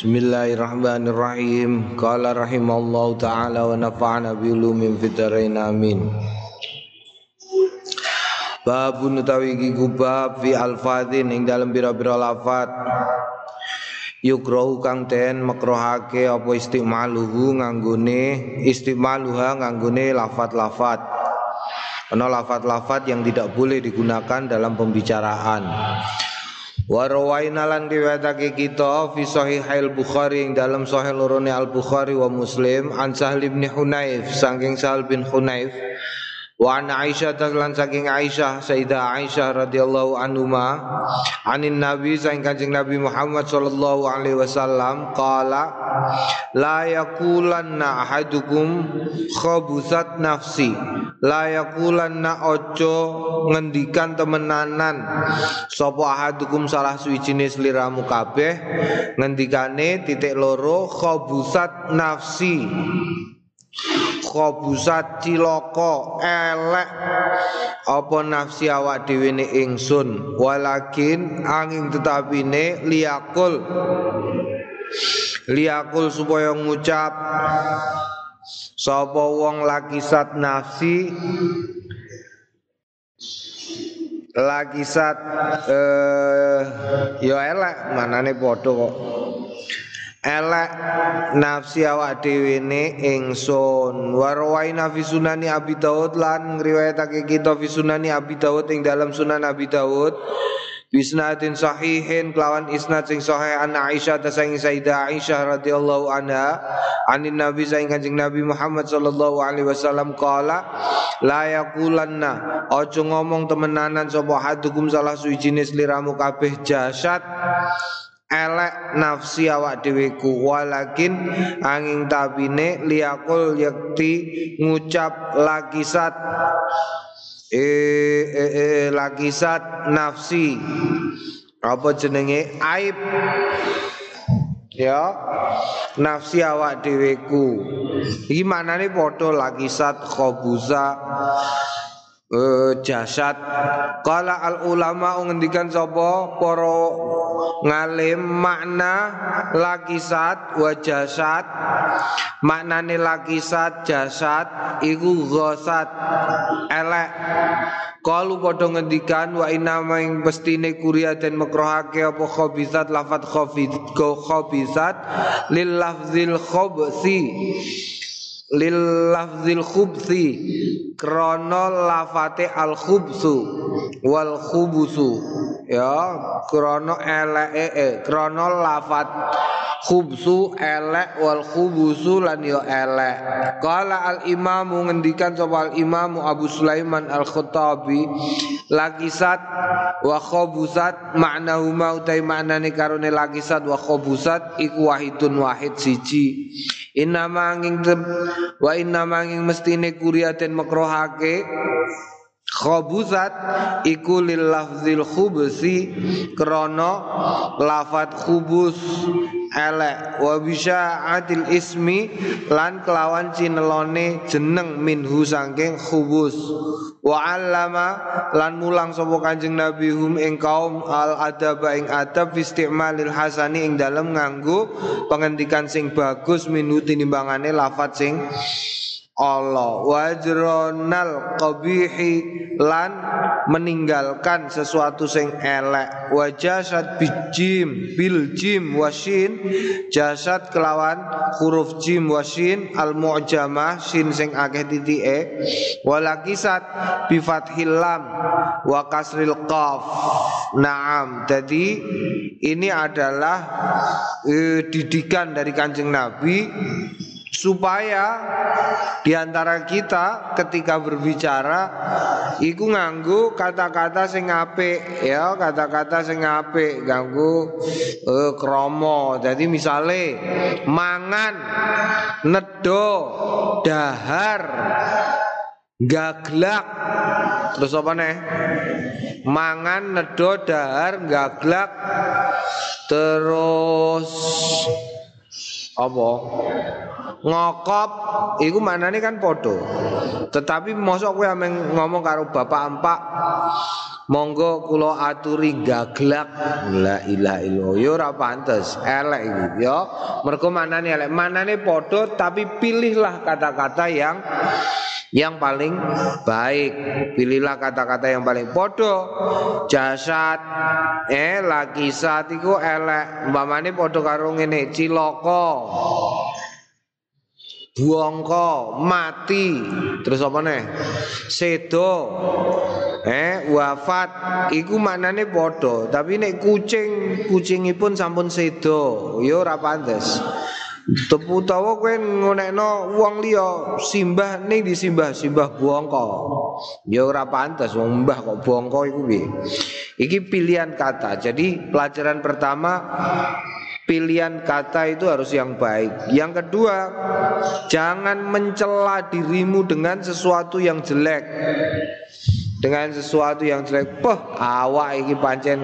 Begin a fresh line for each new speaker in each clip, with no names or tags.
Bismillahirrahmanirrahim. Qala rahimallahu taala wa nafa'ana bi ulumin fitarain amin. Babun utawi iki bab fi alfadhin ing dalam pira-pira lafat. Yukrahu kang den makrohake apa istimaluhu nganggone istimaluha nganggone lafat-lafat. Ana lafat-lafat yang tidak boleh digunakan dalam pembicaraan. Wa rawaina lan riwayatake kita fi sahihail Bukhari ing dalam sahih lorone Al Bukhari wa Muslim an Sahal bin Hunayf saking Sahal bin Hunayf wa an Aisyah lan saking Aisyah Sayyidah Aisyah radhiyallahu anhuma anin Nabi saking Kanjeng Nabi Muhammad sallallahu alaihi wasallam qala la yaqulanna ahadukum khabusat nafsi. La yaqulanna ojo ngendikan temenanan. Sapa ahadukum salah suwijine sliramu kabeh ngendikane titik loro khabusat nafsi khabusat ciloko elek. Apa nafsi awak dhewe ne ingsun? Walakin angin tetapine liakul liakul supaya ngucap. Sapa wong lakisat nafsi? Lakisat eh ya elek manane padha kok elek nafsi awak dhewe ne ingsun. Warwaina fi sunani abi daud lan ngriwayatake kita fi sunani abi daud ing dalam sunan abi daud. Bisnatin sahihin kelawan isnad sing sahih an Aisyah ta saing Sayyidah Aisyah radhiyallahu anha. Anin Nabi saing Kanjeng Nabi Muhammad sallallahu alaihi wasallam qala la yaqulanna. Ojo ngomong temenanan sapa hadukum salah suwijine sliramu kabeh jasad elek nafsi awak dheweku walakin angin tabine liakul yakti ngucap lakisat eh, eh, eh lakisat nafsi. Apa jenenge? Aib. Ya nafsi awak dheweku iki manane padha lakisat khobusa uh, jasad. Kala al ulama ngendikan sapa? Para ngalim makna lakisat wa jasad. Maknane lakisat jasad iku ghasat elek. Kalu padha ngendikan wa inna maing pestine kuria den makrohake apa khabisat lafat khabid go khabisat lil lafzil khabsi lil lafzil khubsi. Krono lafate al khubsu wal khubusu ya krono elek e krono lafat khubsu elek wal khubusu lan yo elek. Kala al imamu ngendikan sapa al imamu Abu Sulaiman al Khattabi lakisat wa khobusat makna huma utai maknane karone lakisat wa khobusat iku wahidun wahid siji. Inna manging wa inna manging mestine kuriaten makrohake Khobusat iku lil lafzil khubsi krono lafat khubus elek. Wa atil ismi lan kelawan cinelone jeneng minhu sangking khubus. Wa allama lan mulang sapa kanjeng nabi hum ing kaum al adaba ing adab istimalil hasani ing dalem nganggo pengendikan sing bagus minhu tinimbangane lafat sing Allah. Wajronal qabihi lan meninggalkan sesuatu sing elek. Wa jasad bijim bil jim wasin. Jasad kelawan huruf jim wasin. Al mu'jamah sin sing akeh titike. Walakisat bi fathil lam wa kasril qaf. Naam. Jadi ini adalah uh, didikan dari kanjeng Nabi supaya di antara kita ketika berbicara iku nganggu kata-kata sing apik ya kata-kata sing apik ganggu uh, kromo jadi misale mangan nedo dahar gaglak. Terus apa nih mangan nedo dahar gaglak. Terus apa? Ngokop iku manane kan podo tetapi mosok kowe ameng ngomong karo bapak ampak monggo kula aturi gaglak. La ilaha illallah. Yo ora pantes elek iku yo mergo manane elek. Manane podo tapi pilihlah kata-kata yang yang paling baik. Pilihlah kata-kata yang paling podo. Jasad. Eh lagi saat iku elek. Umpamane podo karo ngene ciloko buangko mati. Terus apa nih sedo. Eh wafat. Iku maknane podo. Tapi nek kucing kucingipun sampun sedo. Yo ora pantes Tepu tawa kowe ngonekno wong liya simbah ning disimbah simbah bongko. Ya ora pantes wong mbah kok bongko iku piye. Iki pilihan kata. Jadi pelajaran pertama pilihan kata itu harus yang baik. Yang kedua, jangan mencela dirimu dengan sesuatu yang jelek. Dengan sesuatu yang jelek, poh awak iki pancen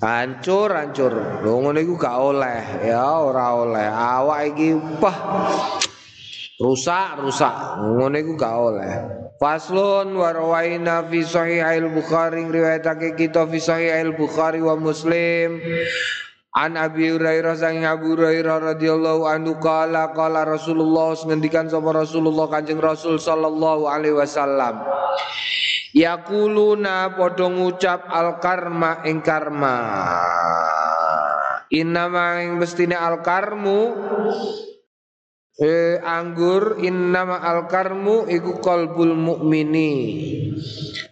Hancur hancur. Lho ngono iku gak oleh ya ora oleh. Awak iki pah rusak rusak. Ngono iku gak oleh. Faslun wa rawaina fi sahih al-Bukhari riwayatake kita fi sahih al-Bukhari wa Muslim. An Abi Hurairah sang Abu Hurairah radhiyallahu anhu qala qala Rasulullah ngendikan sapa Rasulullah Kanjeng Rasul sallallahu alaihi wasallam. Yakuluna podo ngucap al karma ing karma. Innama ing mestine al karmu eh, anggur innama al karmu iku kolbul mukmini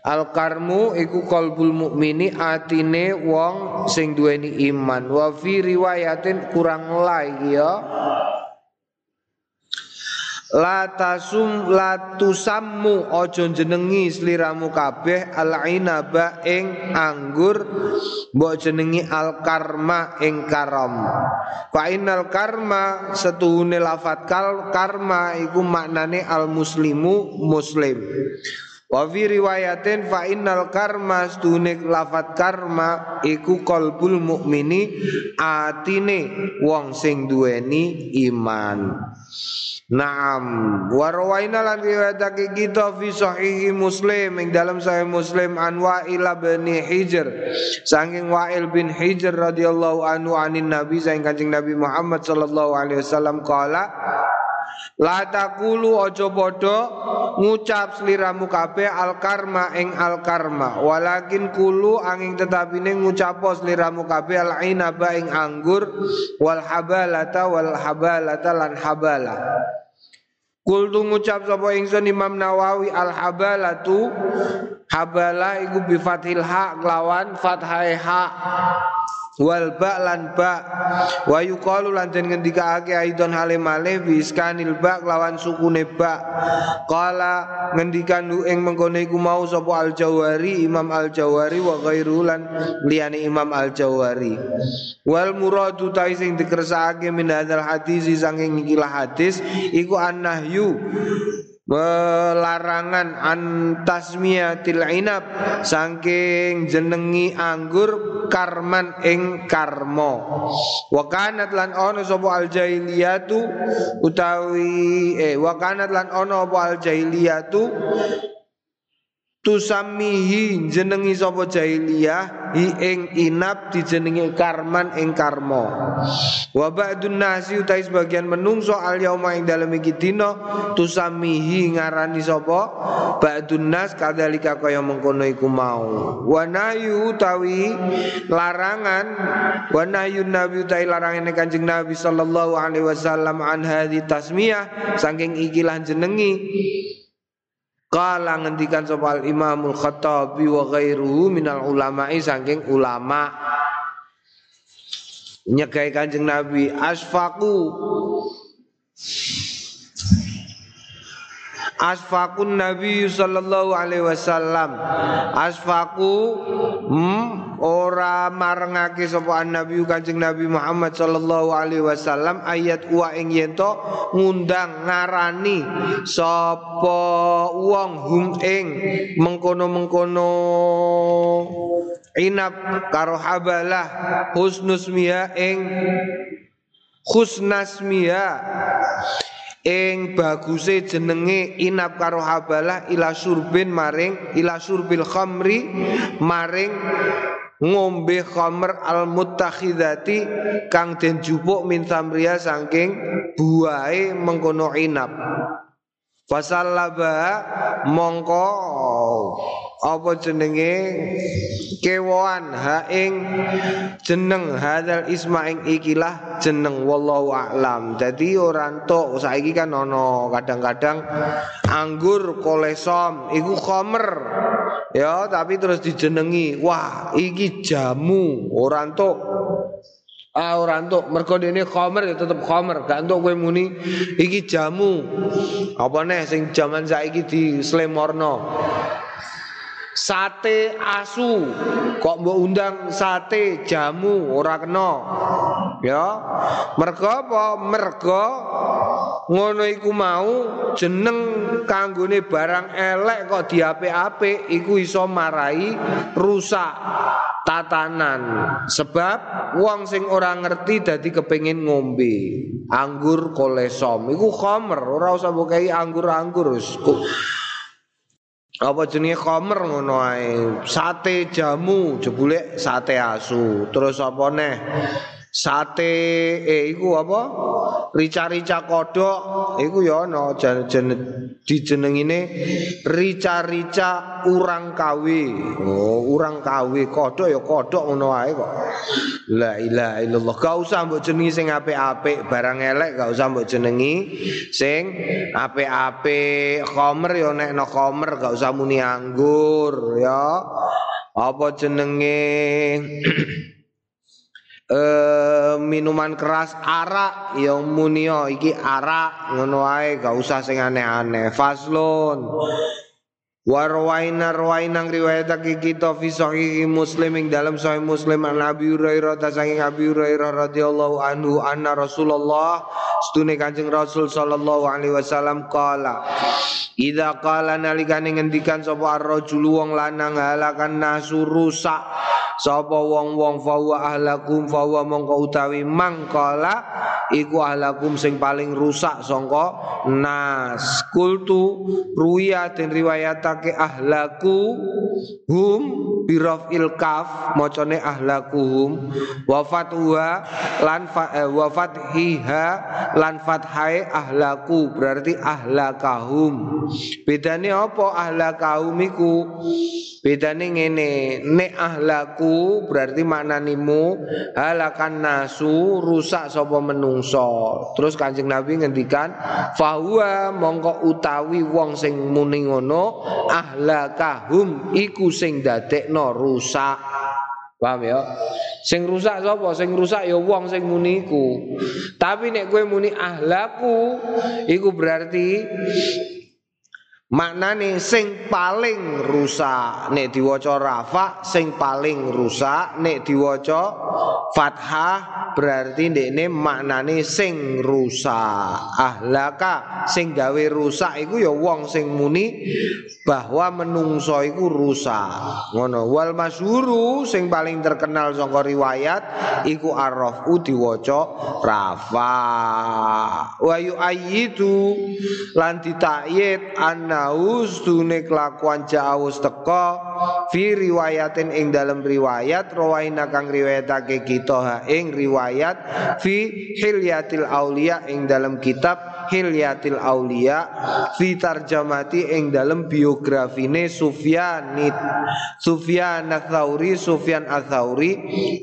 al karmu iku kolbul mukmini atine wong sing duweni iman. Wa fi riwayatin kurang lagi ya La tasum la tusammu ojo jenengi sliramu kabeh al inaba ing anggur mbok jenengi al karma ing karam. Fa innal karma setuhune lafat kal karma iku maknane al muslimu muslim. Wa fi riwayatin fa innal karma setuhune lafat karma iku qalbul mukmini atine wong sing duweni iman. Naam wa rawaina lan riwayatake kita fi sahihi Muslim ing dalam sahih Muslim an Wa'il bin Hijr saking Wa'il bin Hijr radhiyallahu anhu anin Nabi saking Kanjeng Nabi Muhammad sallallahu alaihi wasallam qala La takulu ojo podo ngucap sliramu kabeh al karma ing al karma walakin kulu angin tetapine ngucapo sliramu kabeh al inaba ing anggur wal habalata wal habalata lan habala. Kultu ngucap sapa ingsun Imam Nawawi al habalatu habala iku bi fathil ha lawan fathai ha wal ba lan ba. Wa yuqalu lan den ngendikaake aidon hale malih bi ba lawan sukune ba. Qala ngendikan lu ing mengkone iku mau sapa al jawari Imam al jawari wa ghairu lan liyane Imam al jawari wal muradu ta sing dikersakake min hadzal hadis sanging ikilah hadis iku annahyu Melarangan antasmiyatil inab saking jenengi anggur karman ing karmo wakanat lan ono sapa al jahiliyatu utawi eh wakanat lan ono apa al jahiliyatu tusamihi jenengi sapa jahiliyah? Hi ing inap dijenengi karman ing karma. Wa ba'dun nasi utai sebagian menungso al yauma ing dalem iki dina tusamihi ngarani sapa? Ba'dun nas kadzalika kaya mengkono iku mau. Wa nayu utawi larangan wa nayu nabi utai larangan kanjeng nabi sallallahu alaihi wasallam an hadhi tasmiyah saking ikilah jenengi Kala ngendikan sopal Imamul Khattabi wa ghairuhu minal ulama'i saking ulama. Nyegai Kanjeng Nabi asfaku Asfakun Nabi sallallahu alaihi wasallam. Asfaku hmm, ora marengake sapa Nabi Kanjeng Nabi Muhammad sallallahu alaihi wasallam. Ayat wa ing yento ngundang ngarani sapa wong hum ing mengkono-mengkono inap karo habalah husnus miya ing khusnasmiya ing baguse jenenge inap karo habalah ila surbin maring ila surbil khamri maring ngombe khamr al muttakhidati kang den jupuk min samria saking buahe mengkono inap Fasallaba mongko apa jenenge? Kewoan ha ing jeneng hadzal isma ing ikilah jeneng wallahu a'lam. Dadi ora entuk saiki kan ana kadang-kadang anggur kolesom iku khomer. Ya tapi terus dijenengi wah iki jamu ora entuk Ah ora entuk, mergo dene khamer ya tetep khamer, gak entuk kowe muni iki jamu. Apa neh sing jaman saiki di slemorno. Sate asu, kok mbok undang sate jamu ora kena. Ya. Mergo apa? Mergo ngono iku mau jeneng kanggone barang elek kok diapik-apik iku iso marai rusak tatanan. Sebab wong sing ora ngerti dadi kepengin ngombe. Anggur kolesom. Iku khamer ora usah mbok anggur-anggur. Apa jenenge khomer ngono ae? Sate jamu jebule sate asu. Terus apa neh sate eh iku apa? Rica-rica kodok iku ya ana jen, dijenengine rica-rica urang kawe oh urang kawe kodok ya kodok ngono ae kok. La ilaha illallah. Gak usah mbok jenengi sing apik-apik barang elek gak usah mbok jenengi sing apik-apik. Khomer ya nek no khomer gak usah muni anggur ya. Apa jenenge uh, minuman keras arak. Yang munio iki arak. Ngono gak usah sing aneh-aneh. Faslon Warwaina rawaina riwayatake kita fi Muslim ing dalam sahih Muslim an Abi Hurairah ta saking Abi Hurairah radhiyallahu anhu anna Rasulullah stune Kanjeng Rasul sallallahu alaihi wasallam qala Idza qala nalikane ngendikan sapa ar-rajul wong lanang halakan nasu rusak sapa wong-wong fawa ahlakum fawa mongko utawi mangkala iku ahlakum sing paling rusak sangka nas. Kultu ruya den riwayatake ahlaku hum birafil kaf macane ahlakuhum wafat wa lan fa, eh, wafat hiha lan fathai ahlaku berarti ahlakahum. Bedane apa ahlakahum iku? Bedane ngene nek ahlaku berarti maknanimu halakan nasu rusak sapa menungso. Terus Kanjeng Nabi ngendikan fahuwa mongko utawi wong sing muni ngono ahlakahum iku sing dadekno rusak. Paham ya? Sing rusak sapa? Sing rusak ya wong sing muni iku. Tapi nek kowe muni ahlaku iku berarti Maknane sing paling rusak nek diwaca rafa sing paling rusak nek diwaca fathah berarti ndekne maknane sing rusak. Ahlaka sing gawe rusak iku ya wong sing muni bahwa menungso iku rusak. Ngono wal masyhuru sing paling terkenal saka riwayat iku arrafu diwaca rafa. Wa yu'ayyidu lan ditakyid anna aus dune kelakuan jaus teko fi riwayatin ing dalam riwayat rawaina kang riwayatake kita ha ing riwayat fi hilyatil aulia ing dalam kitab hilyatil aulia fi tarjamati ing dalam biografine Sufyan Sufyan Ats-Tsauri Sufyan Ats-Tsauri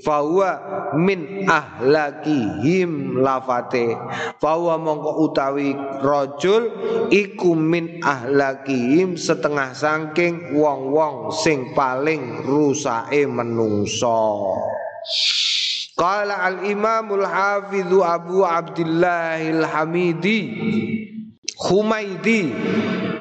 fahuwa min ahlakihim lafate fahuwa mongko utawi rajul iku min ahlakihim setengah sangking wong-wong sing paling rusake menungso. Qala al-Imamul Hafidhu Abu Abdullah al-Hamidi Humaidi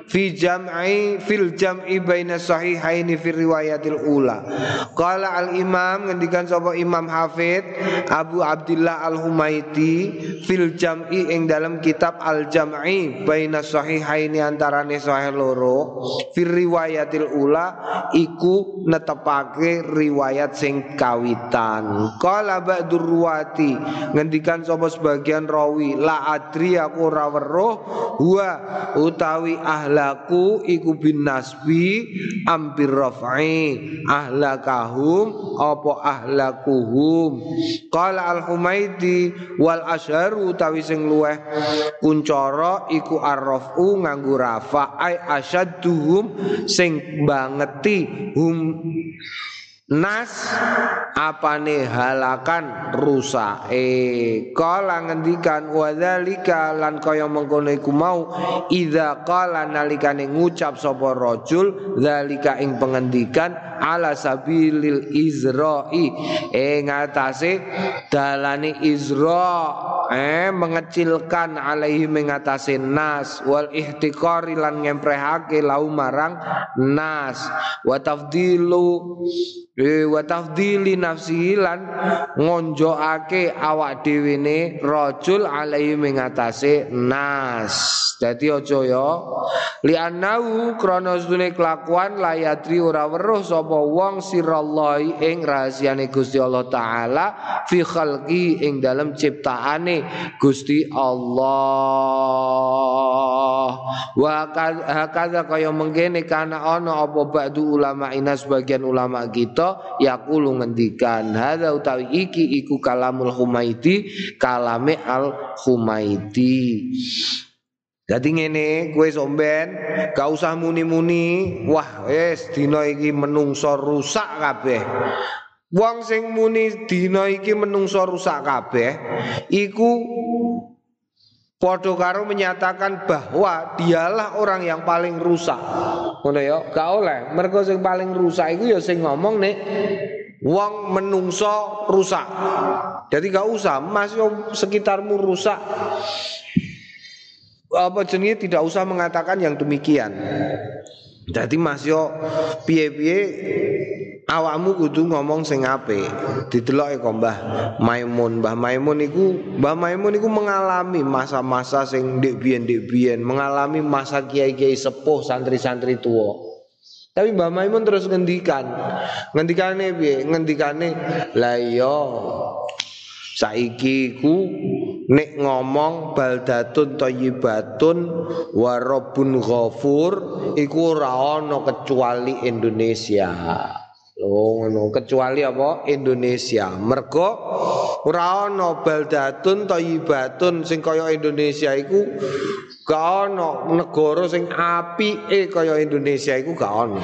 fi jam'i fil jam'i baina sahihaini fi riwayatil ula. Qala al imam ngendikan sapa Imam Hafid Abu Abdullah al Humaiti fil jam'i ing dalam kitab al jam'i baina sahihaini antarane sahih loro fi riwayatil ula iku netepake riwayat sing kawitan. Qala ba'dur ruwati ngendikan sapa sebagian rawi la adri aku ora weruh wa utawi ahlaku iku bin nasbi ampir raf'i. Ahlakahum apa ahlakuhum? Qala al humaidi wal asharu utawi sing luweh. Kuncara iku arrafu nganggo rafa ai asyadduhum sing bangeti hum Nas apane halakan rusak eh kala ngendikan wadzalika lan kaya mengkono iku mau idza qala nalikane ngucap sapa rajul zalika ing pengendikan ala sabilil izra'i. Eh ngatasé dalane izra eh mengecilkan alaihi mengatasi nas wal ihtiqari lan ngemprehake lau marang nas wa tafdilu Eh wa tafdili nafsi lan awak dhewe ne rajul alaihi mengatasi nas. Dadi aja ya li anau krana kelakuan layatri ora weruh sapa wong sirallahi ing rahasiane Gusti Allah taala fi khalqi ing dalam ciptaane Gusti Allah. Wa hakadha kaya mengkene kana ana apa ba'du ulama ina sebagian ulama kita yaqulu ngendikan hadza utawi iki iku kalamul Humaidi kalame al Humaidi jadi ngene kue somben gak usah muni-muni. Wah wis dina iki menungso rusak kabeh Wong sing muni dina iki menungso rusak kabeh iku Podo karo menyatakan bahwa dialah orang yang paling rusak. Ngono ya, gak oleh. Mergo sing paling rusak itu ya sing ngomong nih wong menungso rusak. Jadi gak usah, Mas yo sekitarmu rusak. Apa jenis tidak usah mengatakan yang demikian. Jadi Mas yo piye-piye awakmu kudu ngomong sing apik. Dideloke kok Mbah Maimun. Mbah Maimun iku Mbah Maimun iku mengalami masa-masa sing ndek biyen-ndek biyen, mengalami masa kiai-kiai sepuh, santri-santri tua. Tapi Mbah Maimun terus ngendikan. Ngendikane piye? Ngendikane la iya saiki ku nek ngomong baldatun thayyibatun wa rabbun ghafur iku ora ana kecuali Indonesia. Loh ngono kecuali apa Indonesia. Mergo ora ana baldatun thayyibatun sing kaya Indonesia iku gak ana negara sing apike kaya Indonesia iku gak ana.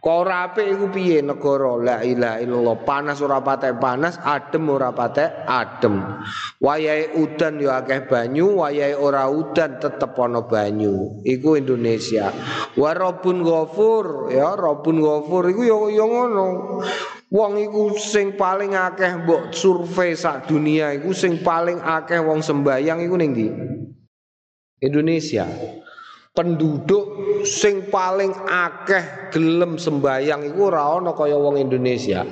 Kok ora apik iku piye? Negara la ilaha illallah. Panas ora patek panas adem ora patek adem. Wayahe udan ya akeh banyu wayahe ora udan tetep ana banyu. Iku Indonesia. Wa rabbun ghafur ya rabbun ghafur iku ya ya ngono. Wong iku sing paling akeh mbok survei sak dunia iku sing paling akeh wong sembayang iku ning ndi? Indonesia penduduk sing paling akeh gelem sembayang iku ora ana kaya wong Indonesia.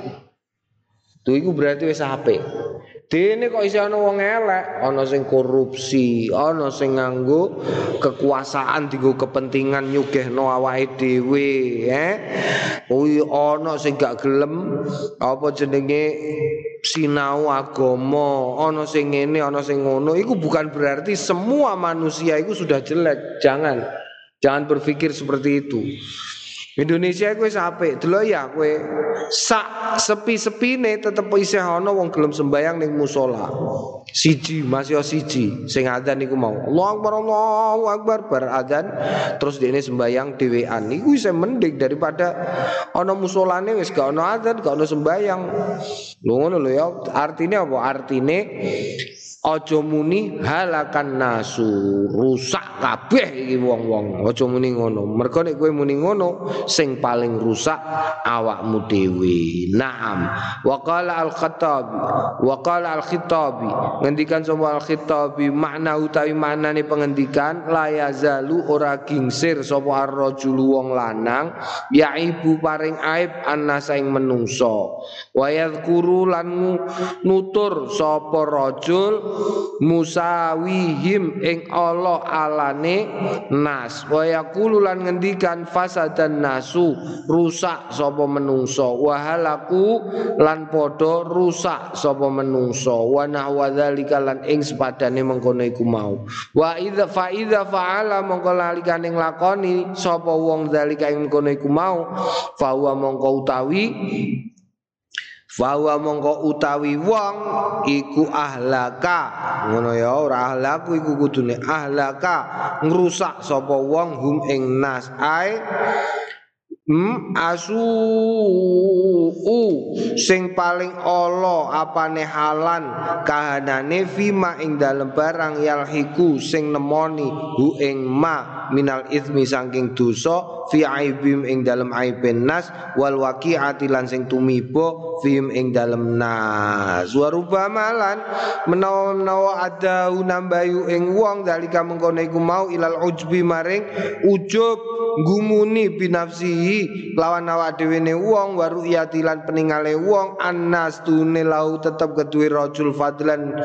Tuh iku berarti wis apik. Dene kok isih ana wong elek, ana sing korupsi, ana sing nganggo kekuasaan dienggo kepentingan nyugihno awake dhewe, eh. Kuwi ana sing gak gelem apa jenenge sinau agama, ana sing ngene, ana sing ngono. Iku bukan berarti semua manusia itu sudah jelek. Jangan. Jangan berpikir seperti itu. Indonesia kowe apik, delok ya kowe sak sepi-sepine tetep isih ana wong gelem sembayang ning musala. Siji, masih siji sing adzan niku mau. Allahu Akbar, Allahu Akbar bar adzan terus dene sembayang dhewean. Iku isih mending daripada ana musolane wis gak ana adzan, gak ana sembayang. Lho ngono lho ya. Artine apa? Artine Aja muni halakan nasu, rusak kabeh iki wong-wong. Aja muni ngono. Mergo nek kowe muni ngono, sing paling rusak awakmu dhewe. Naam. Wa qala al-Khattabi, wa qala al-Khittabi, ngendikan sapa al-Khittabi makna utawi maknane pengendikan la yazalu ora gingsir sapa ar-rajulu wong lanang ya ibu paring aib annasa ing menungso. Wa yadhkuru lan nutur sapa rajul musawihim ing Allah alane nas. Wa yaqulu lan ngendikan fasadan nasu rusak sapa menungso. Wa halaku lan padha rusak sapa menungso. Wa nahwa dzalika lan ing sepadane mengkono iku mau. Wa idza fa idza fa'ala mongko lalikane nglakoni sapa wong dzalika ing mengkono iku mau fa mongko utawi Fawa mongko utawi wong iku ahlaka. Ngono ya ora ahlaku iku kudune ahlaka ngrusak sapa wong hum ing nas. Ae Hmm, asu u sing paling ala apane halan kahanane fima ing dalem barang yalhiku sing nemoni hu ing ma minal izmi saking dosa fi aibim ing dalem aiben nas wal waqi'ati lan sing tumiba fihim ing dalem nas. Wa malan menawa-menawa ada nambayu ing wong dalika mengkono iku mau ilal ujbi maring ujub gumuni binafsihi lawan awak dhewe ne wong waru lan peningale wong annas tune lau tetep keduwe rajul fadlan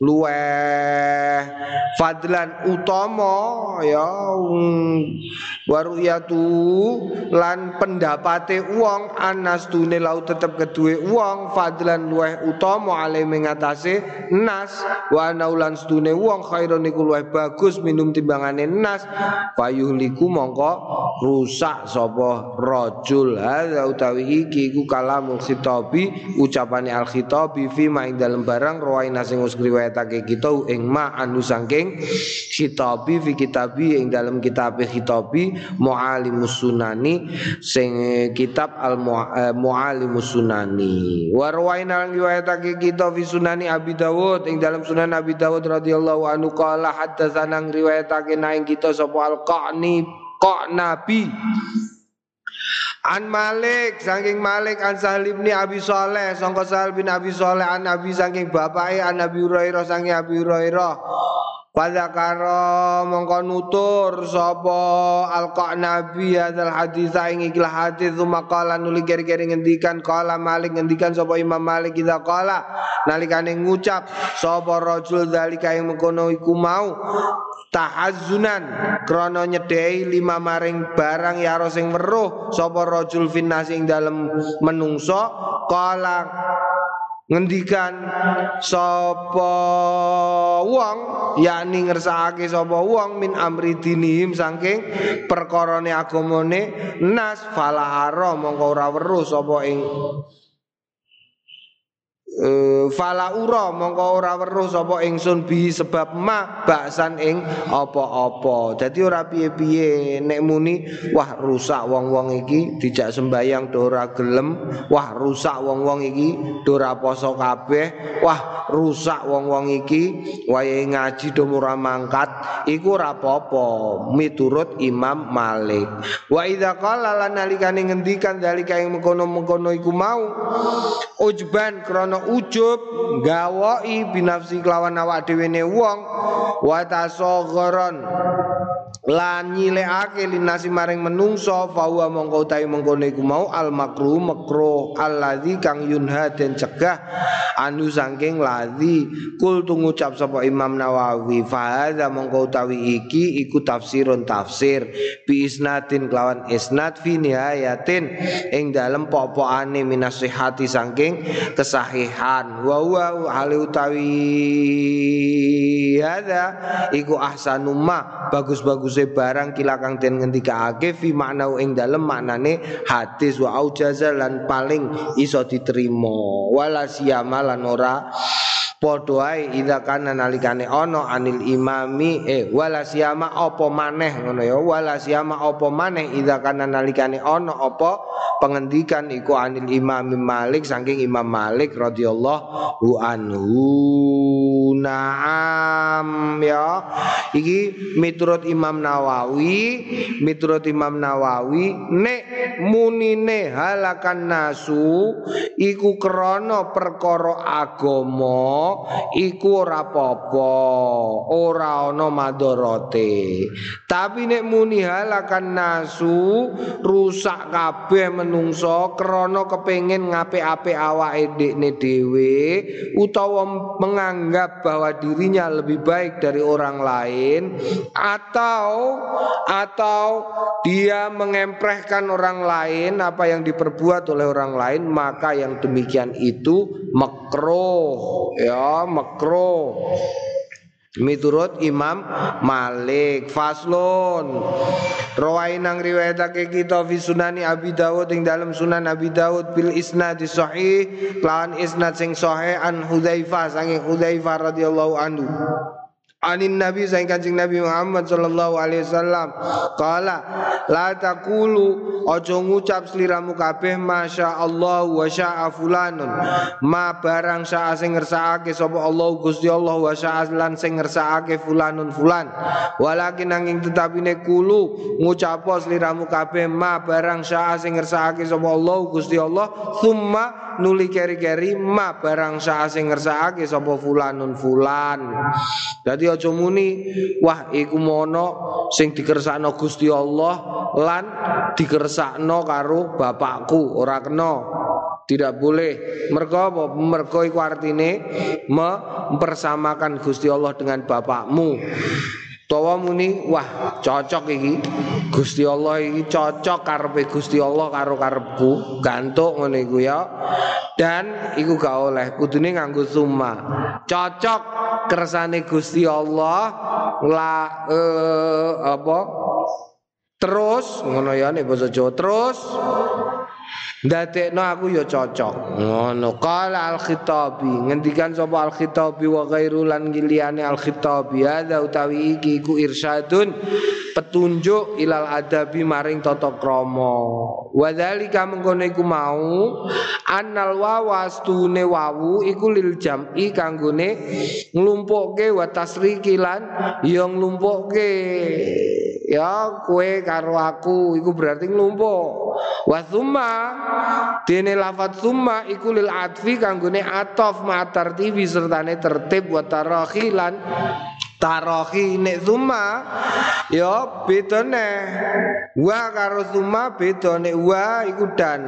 luweh fadlan utama ya waru lan pendapate wong tune lau tetep keduwe wong fadlan luweh utama ale mengatase nas wa naulan stune wong khairun iku luweh bagus minum timbangane nas fayuhliku mongko rusak sapa rajul. Hadza utawi iki iku kalamul khitabi ucapane al khitabi fi ma ing dalem barang rawaina sing wis riwayatake kita ing ma anu saking khitabi fi kitabi ing dalem kitab khitabi mualimus sunani sing kitab al eh, mualimus sunani. Wa rawaina riwayatake kita fi sunani Abi Dawud ing dalam sunan Abi Dawud radhiyallahu anhu qala haddatsana riwayatake naing kita sapa al qani Nabi An Malik saking Malik an Sahal bin Abi Saleh sangka Sahal bin Abi Saleh an Nabi saking bapake an Nabi Hurairah saking Abi Hurairah pada karo mongko nutur sapa alqa nabi hadzal hadis ing ikilah hadis maqala nuli keri-keri ngendikan kala Malik ngendikan sapa Imam Malik kita kala nalikane ngucap sapa rajul zalika ing mengkono iku mau? Tahazzunan krana nyedhei lima maring barang ya sing weruh sapa rajul finnas ing dalem menungso? Kala ngendikan sapa wong yakni ngersakake sapa wong min amri dinihim saking perkarane agamane nas falahara mongko ora weruh sapa ing Uh, fala ura mongko ora weruh sapa ingsun bi sebab ma baksan ing apa-apa. Dadi ora piye-piye nek muni wah rusak wong-wong iki dijak sembayang do ora gelem, wah rusak wong-wong iki do ora poso kabeh, wah rusak wong-wong iki wae ngaji do ora mangkat, iku ora apa-apa miturut Imam Malik. Wa idza qala lan nalikane ngendikan dalika ing mengkono-mengkono iku mau ujban krana ujub gawai binafsi kelawan awak dhewe ne wong wa tasagharon lan nyilekake linasi maring menungso fawa mongko utawi mengkono iku mau al makruh makruh alladzi kang yunha den cegah anu saking ladzi kul ngucap sapa Imam Nawawi fa hadza mongko utawi iki iku tafsirun tafsir bi isnatin kelawan isnad fi nihayatin ing dalem popokane minasihati saking kesahihan wa wa hale utawi hadza iku ahsanumma bagus-bagus tegese barang kilakang den ngendikake fi makna ing dalem maknane hadis wa aujaza lan paling iso diterima. Wala siyama lan ora Padha ae idza kana nalikane ana anil imami eh wala siyama apa maneh ngono ya wala siyama apa maneh idza kana nalikane ana apa pengendikan iku anil imami Malik saking Imam Malik radhiyallahu anhu Naam ya. Iki miturut Imam Nawawi, miturut Imam Nawawi nek munine halakan nasu iku krana perkara agama iku ora apa-apa, ora ana. Tapi nek muni halakan nasu rusak kabeh menungso krana kepengin ngapik-apik awake dekne dhewe utawa menganggap bahwa dirinya lebih baik dari orang lain atau atau dia mengemprehkan orang lain apa yang diperbuat oleh orang lain maka yang demikian itu makruh. Ya makruh Miturut Imam Malik Faslun. Rawai nang riwayatake kita fi sunani Abi Dawud ing dalam sunan Abi Dawud bil isnad sahih lawan isnad sing sahih an Hudzaifah sange Hudzaifah radhiyallahu anhu Anin Nabi saing Kanjeng Nabi Muhammad sallallahu alaihi wasallam. Qala la taqulu aja ngucap sliramu kabeh masya Allah wa syaa fulanun. Ma barang syaa sing ngersakake sapa Allah Gusti Allah wa syaa lan sing ngersakake fulanun fulan. Walakin nanging tetapine kulu ngucap sliramu kabeh ma barang syaa sing ngersakake sapa Allah Gusti Allah summa nuli keri-keri ma barang syaa sing ngersakake sapa fulanun fulan. Dadi aja muni wah iku mono sing dikersakno Gusti Allah lan dikersakno karo bapakku ora kena. Tidak boleh. Mergo apa? Mergo iku artine mempersamakan Gusti Allah dengan bapakmu Tawa muni wah cocok iki. Gusti Allah iki cocok karepe Gusti Allah karo karepku. Gantuk ngene iku ya. Dan iku gak oleh kudune nganggo summa. Cocok kersane Gusti Allah la eh, apa? Terus ngono ya nek basa Jawa terus Ndadekno aku ya cocok. Ngono. Qala al-Khitabi, ngendikan sapa al-Khitabi wa ghairu lan giliane al-Khitabi, ada utawi iki iku irsyadun petunjuk ilal adabi maring tata krama. Wa dzalika mengkono iku mau annal wawastune wawu iku lil jam'i kanggone nglumpukke wa tasriki lan ya nglumpukke. Ya kue karo aku iku berarti nglumpuk. Wa tsumma dene lafat tsumma iku lil atfi kanggone atof ma tartibi sertane tertib wa tarakhilan Tarohi nek zuma ya bedane wa karo zuma beda nek wa iku dan.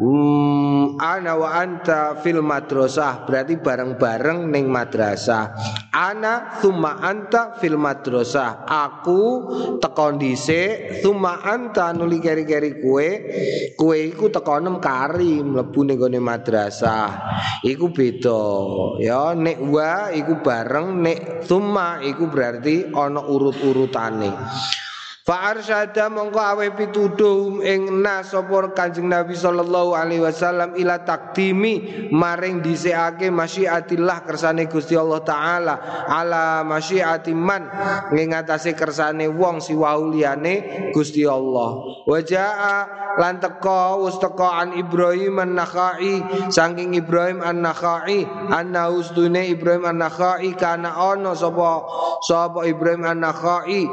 Hmm, ana wa anta fil madrasah. Berarti bareng-bareng ning madrasah. Ana zuma anta fil madrasah. Aku tekon dhisik zuma anta nuli keri-keri kue. Kue iku tekonem kari mlebu ning gone madrasah. Iku beda. Ya nek wa iku bareng nek zuma iku berarti ana urut-urutane Fa arsyada mongko awe pituduh ing nas sapa Kanjeng Nabi sallallahu alaihi wasallam ila takdimi maring dhisikake masyiatillah kersane Gusti Allah taala ala masyiati man ing kersane wong siwau liyane Gusti Allah. Wa jaa lan teka wis teka an Ibrahim an-Nakhai saking Ibrahim an-Nakhai anna ustune Ibrahim an-Nakhai kana ana sapa sapa Ibrahim an-Nakhai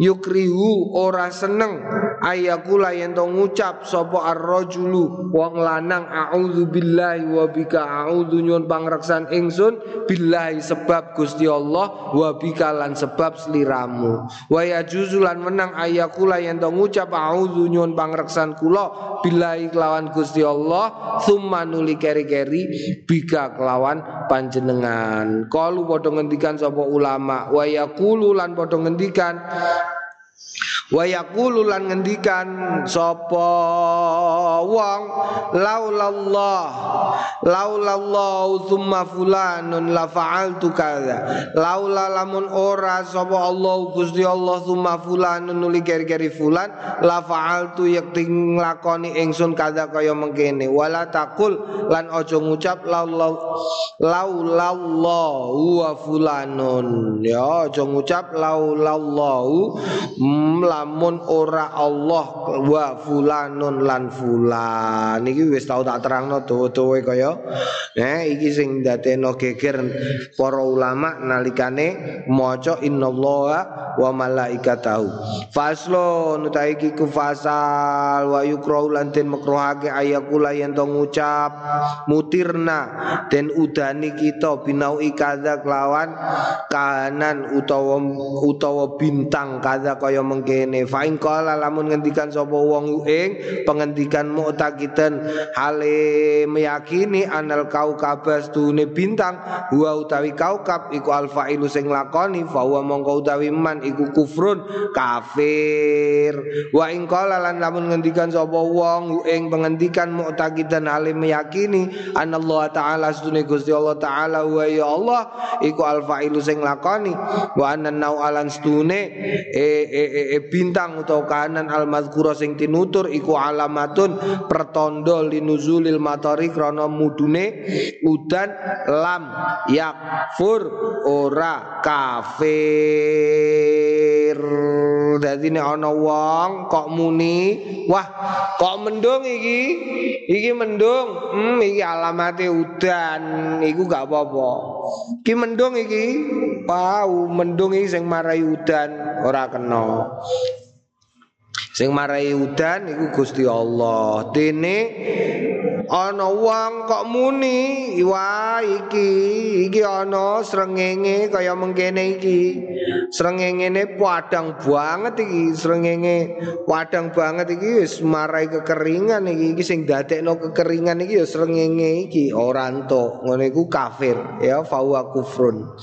yukrihu ora seneng. Ayakula yen to ngucap sapa ar-rajulu wong lanang a'udzu billahi wa bika a'udzu pangreksan ingsun billahi sebab Gusti Allah wa bika lan sebab sliramu. Wa yajuzu lan menang ayakula yen to ngucap a'udzu nyun pangreksan kula billahi kelawan Gusti Allah summa nuli keri-keri bika kelawan panjenengan. Kalu padha ngendikan sapa ulama wa yaqulu lan padha ngendikan Wa yaqulu lan ngendikan sapa wong laulallah laulallah tsumma fulanun la fa'altu kadza laula lamun ora sapa Allah Gusti Allah tsumma fulanun nuli keri-keri fulan la fa'altu yakti nglakoni ingsun kadza kaya mengkene. Wala taqul lan aja ngucap laulallahu wa fulanun. Ya aja ngucap laulallahu mm, lamun ora Allah wa fulanun lan fulan. Iki wis tau tak terangno tuwe-tuwe kaya eh iki sing dadekno geger para ulama nalikane maca innallaha wa malaikatahu. Faslo nutai iki ku fasal wa yukrau lan den makruhake ayakula yen to ngucap mutirna den udani kita binau ikadza kelawan kahanan utawa utawa bintang kada kaya mengkene. Fa ing qala lamun ngendikan sapa wong ing pengendikan mu'taqidan hale meyakini anal kaukabas tune bintang wa utawi kaukab iku alfailu sing lakoni fa wa mongko utawi man iku kufrun kafir. Wa ing qala lan lamun ngendikan sapa wong ing pengendikan mu'taqidan hale meyakini anallahu taala sedune Gusti Allah taala wa ya Allah iku alfailu sing lakoni wa anan nau alan stune e, e, e, e bintang utawa kanan al mazkura sing tinutur iku alamatun pertondo linuzulil matori krana mudune udan lam yakfur ora kafir. Dadi nek ana wong kok muni wah kok mendung iki? Iki mendung hmm iki alamate udan iku gak apa-apa iki mendung iki? Pau mendung iki sing marai udan ora kena sing marai udan iku Gusti Allah. Dene ana wong kok muni? Wah iki iki ana srengenge kaya mengkene iki. Srengengene padang banget iki srengenge padang banget iki wis marai kekeringan iki. Iki sing dadekno kekeringan iki ya srengenge iki. Ora entuk ngono iku kafir. Ya fa kufrun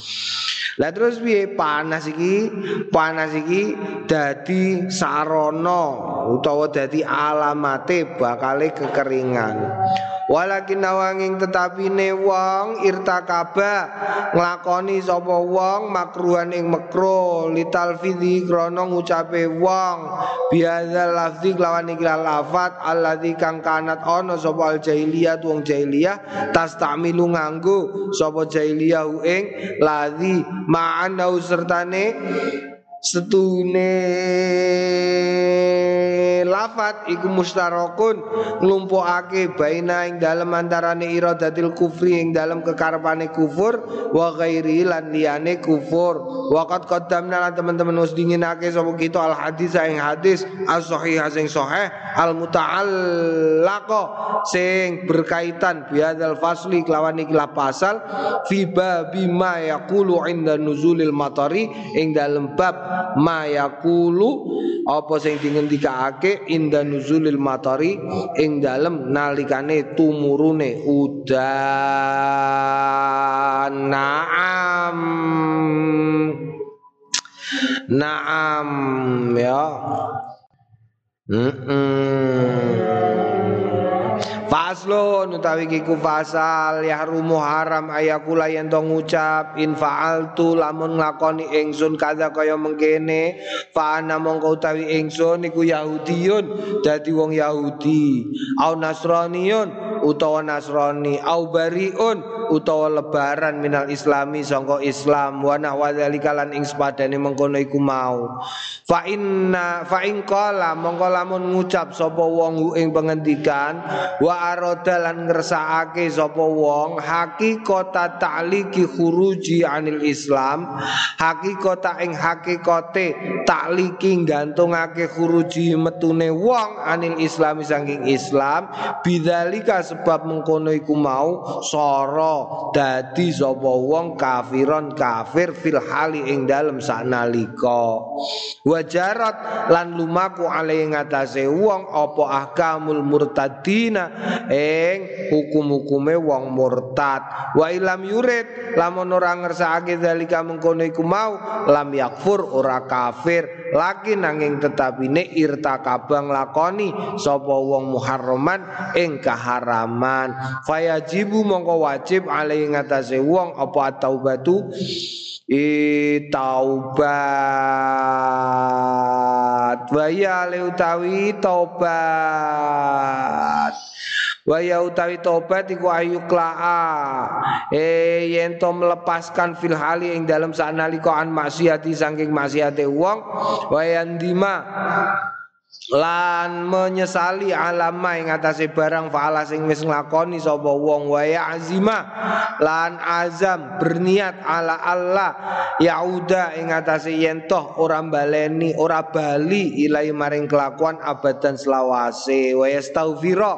lah terus piye panas iki? Panas iki dadi sarana utawa dadi alamate bakale kekeringan. Walakin nawanging tetapi ne wong irtakaba nglakoni sapa wong makruhan ing makro litalfidhi krana ngucape wong. Biadzal lafzi lawan iki lafat alladzi kang kanat ana sapa al jahiliyah wong jahiliyah tastamilu nganggo sapa jahiliyah ing ladzi ma'anau sertane setune lafat iku mustarakun nglumpukake baina ing dalem antarane iradatil kufri ing dalem kekarepane kufur wa ghairi lan liyane kufur. Waqat qaddamna lan teman-teman wis dinginake sapa kita al hadis ing hadis as sahih sing sahih al muta'allaqa sing berkaitan biadzal fasli kelawan iki pasal fi babi ma yaqulu inda nuzulil matari ing dalem bab mayakulu apa sing dingendikake inda nuzulil matari ing dalem nalikane tumurune udan. Naam. Naam ya. Mm -mm. Faslun utawi kiku fasal yahrumu haram ayakula yen to ngucap in fa'altu lamun nglakoni ingsun kada kaya mengkene fa ana mongko utawi ingsun iku yahudiyun dadi wong yahudi. Au nasraniyun utawa nasrani. Au bariun utawa lebaran minal islami sangka islam. Wa nahwa lan ing sepadane mengkono iku mau. Fa inna fa in qala mongko lamun ngucap sapa wong ing pengendikan wa aroda lan ngersakake sapa wong hakikata ta'liki khuruji anil Islam hakikata ing hakikate takliki gantungake khuruji metune wong anil Islam saking Islam bidzalika sebab mengkono iku mau soro dadi sapa wong kafiron kafir fil hali ing dalem sanalika wajarat lan lumaku ale ngatasé wong apa ahkamul murtadina ing hukum-hukume wong murtad. Wa ilam yurid lamun ora ngersakake zalika mengkono iku mau lam yakfur ora kafir laki nanging tetapine irtakabang lakoni sapa wong muharraman ing kaharaman. Fayajibu mongko wajib alai ngatasé wong apa taubatu I taubat wa ya utawi taubat wa ya utawi tobat iku ayuklaa eh yen to melepaskan fil hali ing dalam sanalika an maksiati saking maksiate wong wa yandima lan menyesali alama ing atase barang faala sing wis nglakoni sapa wong wa azima lan azam berniat ala Allah yauda ing atase yen toh ora baleni ora bali ilai maring kelakuan abadan selawase. Wa yastaghfira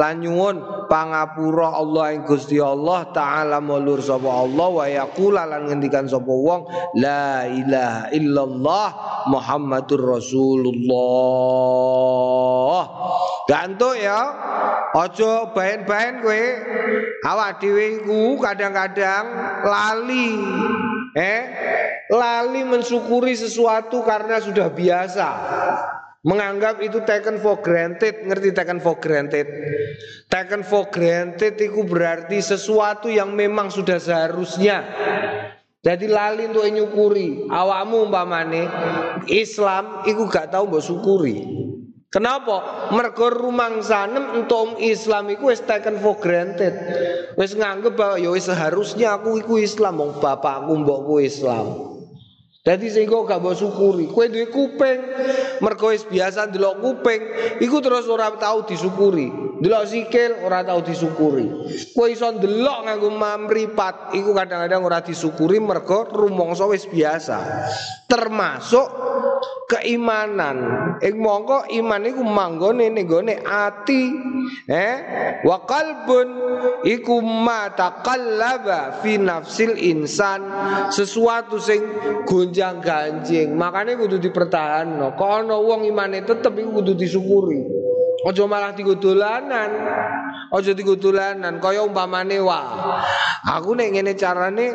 lan nyuwun pangapura Allah ing Gusti Allah taala mulur sapa Allah wa yaqula lan ngendikan sapa wong la ilaha illallah Muhammadur Rasulullah Allah. Gantuk ya. Ojo bahan-bahan kowe. Awak dhewe iku kadang-kadang lali. Eh, lali mensyukuri sesuatu karena sudah biasa. Menganggap itu taken for granted, ngerti taken for granted? Taken for granted itu berarti sesuatu yang memang sudah seharusnya jadi lali untuk nyukuri. Awakmu umpamane Islam iku gak tahu mbok syukuri. Kenapa? Mergo rumangsanem untuk Islam iku wis taken for granted. Wis nganggep bahwa ya seharusnya aku iku Islam wong bapakku mbokku Islam. Jadi sehingga gak mau syukuri. Kue duwe kuping, mergo biasa ndelok kuping, iku terus ora tahu disyukuri. Delok sikil ora tahu disyukuri. Kue iso ndelok nganggo mamripat, iku kadang-kadang ora disyukuri mergo rumangsa wis biasa. Termasuk keimanan. Ing mongko iman iku manggone ning ati. Eh, wa qalbun iku ma taqallaba fi nafsil insan. Sesuatu sing gonjang ganjing. Makanya kudu dipertahan. No. Kok ana wong imane tetep iku kudu disyukuri. Ojo malah tigo. Ojo tigo dolanan kaya umpamane wah. Aku nek ngene carane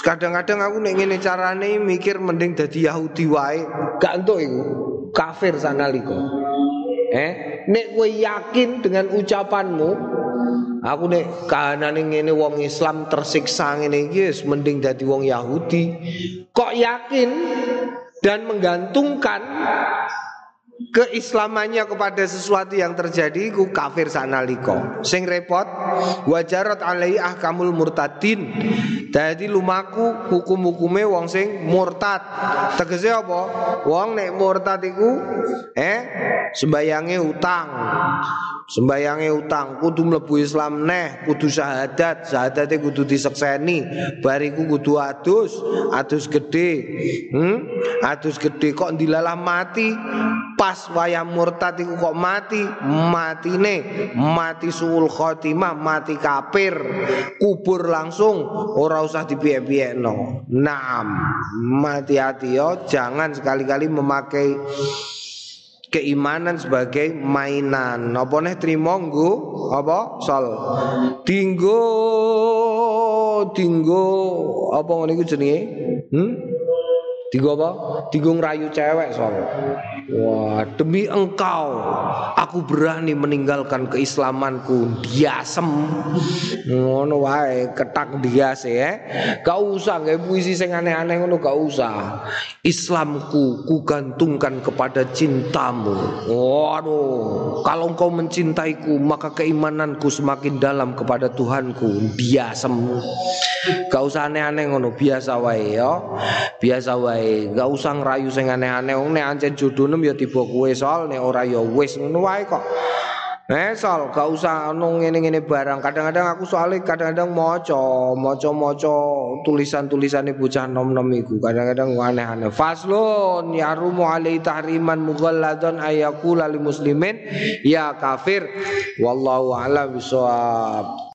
kadang-kadang aku nek ngene carane mikir mending dadi Yahudi wae. Gak entuk iku. Kafir sanalika. Eh, nek kowe yakin dengan ucapanmu, Aku nek kahanane ngene wong Islam tersiksa ngene iki wis mending dadi wong Yahudi. Kok yakin dan menggantungkan keislamannya kepada sesuatu yang terjadi ku kafir sanaliko sing repot wajarat alai ahkamul murtadin. Dadi lumaku hukum-hukume wong sing murtad. Tegese apa? Wong nek murtad iku eh sembayange utang sembayange utang kudu mlebu Islam neh. Kudu syahadat. Syahadate kudu disekseni. Bariku kudu adus. Adus gede. Hmm? adus gede. Kok dilalah mati? Pas wayah murtad iku kok mati? Matine. Mati suul khotimah. Mati kafir. Kubur langsung. Ora usah dipiye-piyekno naam. Mati hati yo. Jangan sekali-kali memakai keimanan sebagai mainan. Apa nih trimo nggo apa sol. Dinggo dinggo apa ngene iku jenenge? Hmm? Tiga apa? Tiga ngerayu cewek soal. Wah, demi engkau aku berani meninggalkan keislamanku. Diasem. Ngono wae, ketak dias ya. Gak usah kayak puisi sing aneh-aneh ngono gak usah. Islamku ku gantungkan kepada cintamu. Waduh, kalau engkau mencintaiku maka keimananku semakin dalam kepada Tuhanku. Diasem. Gak usah aneh-aneh ngono, biasa wae ya. Biasa wae wae, gak usah ngerayu sing aneh-aneh wong nek ancen jodone ya tiba kowe soal nek ora ya wis ngono wae kok. Eh soal gak usah ono ngene-ngene barang. Kadang-kadang aku soalnya kadang-kadang maca, maca-maca tulisan-tulisane bocah nom-nom iku. Kadang-kadang aneh-aneh. Faslun yarumu alai tahriman mughalladun ayakula lil muslimin ya kafir. Wallahu a'lam bishawab.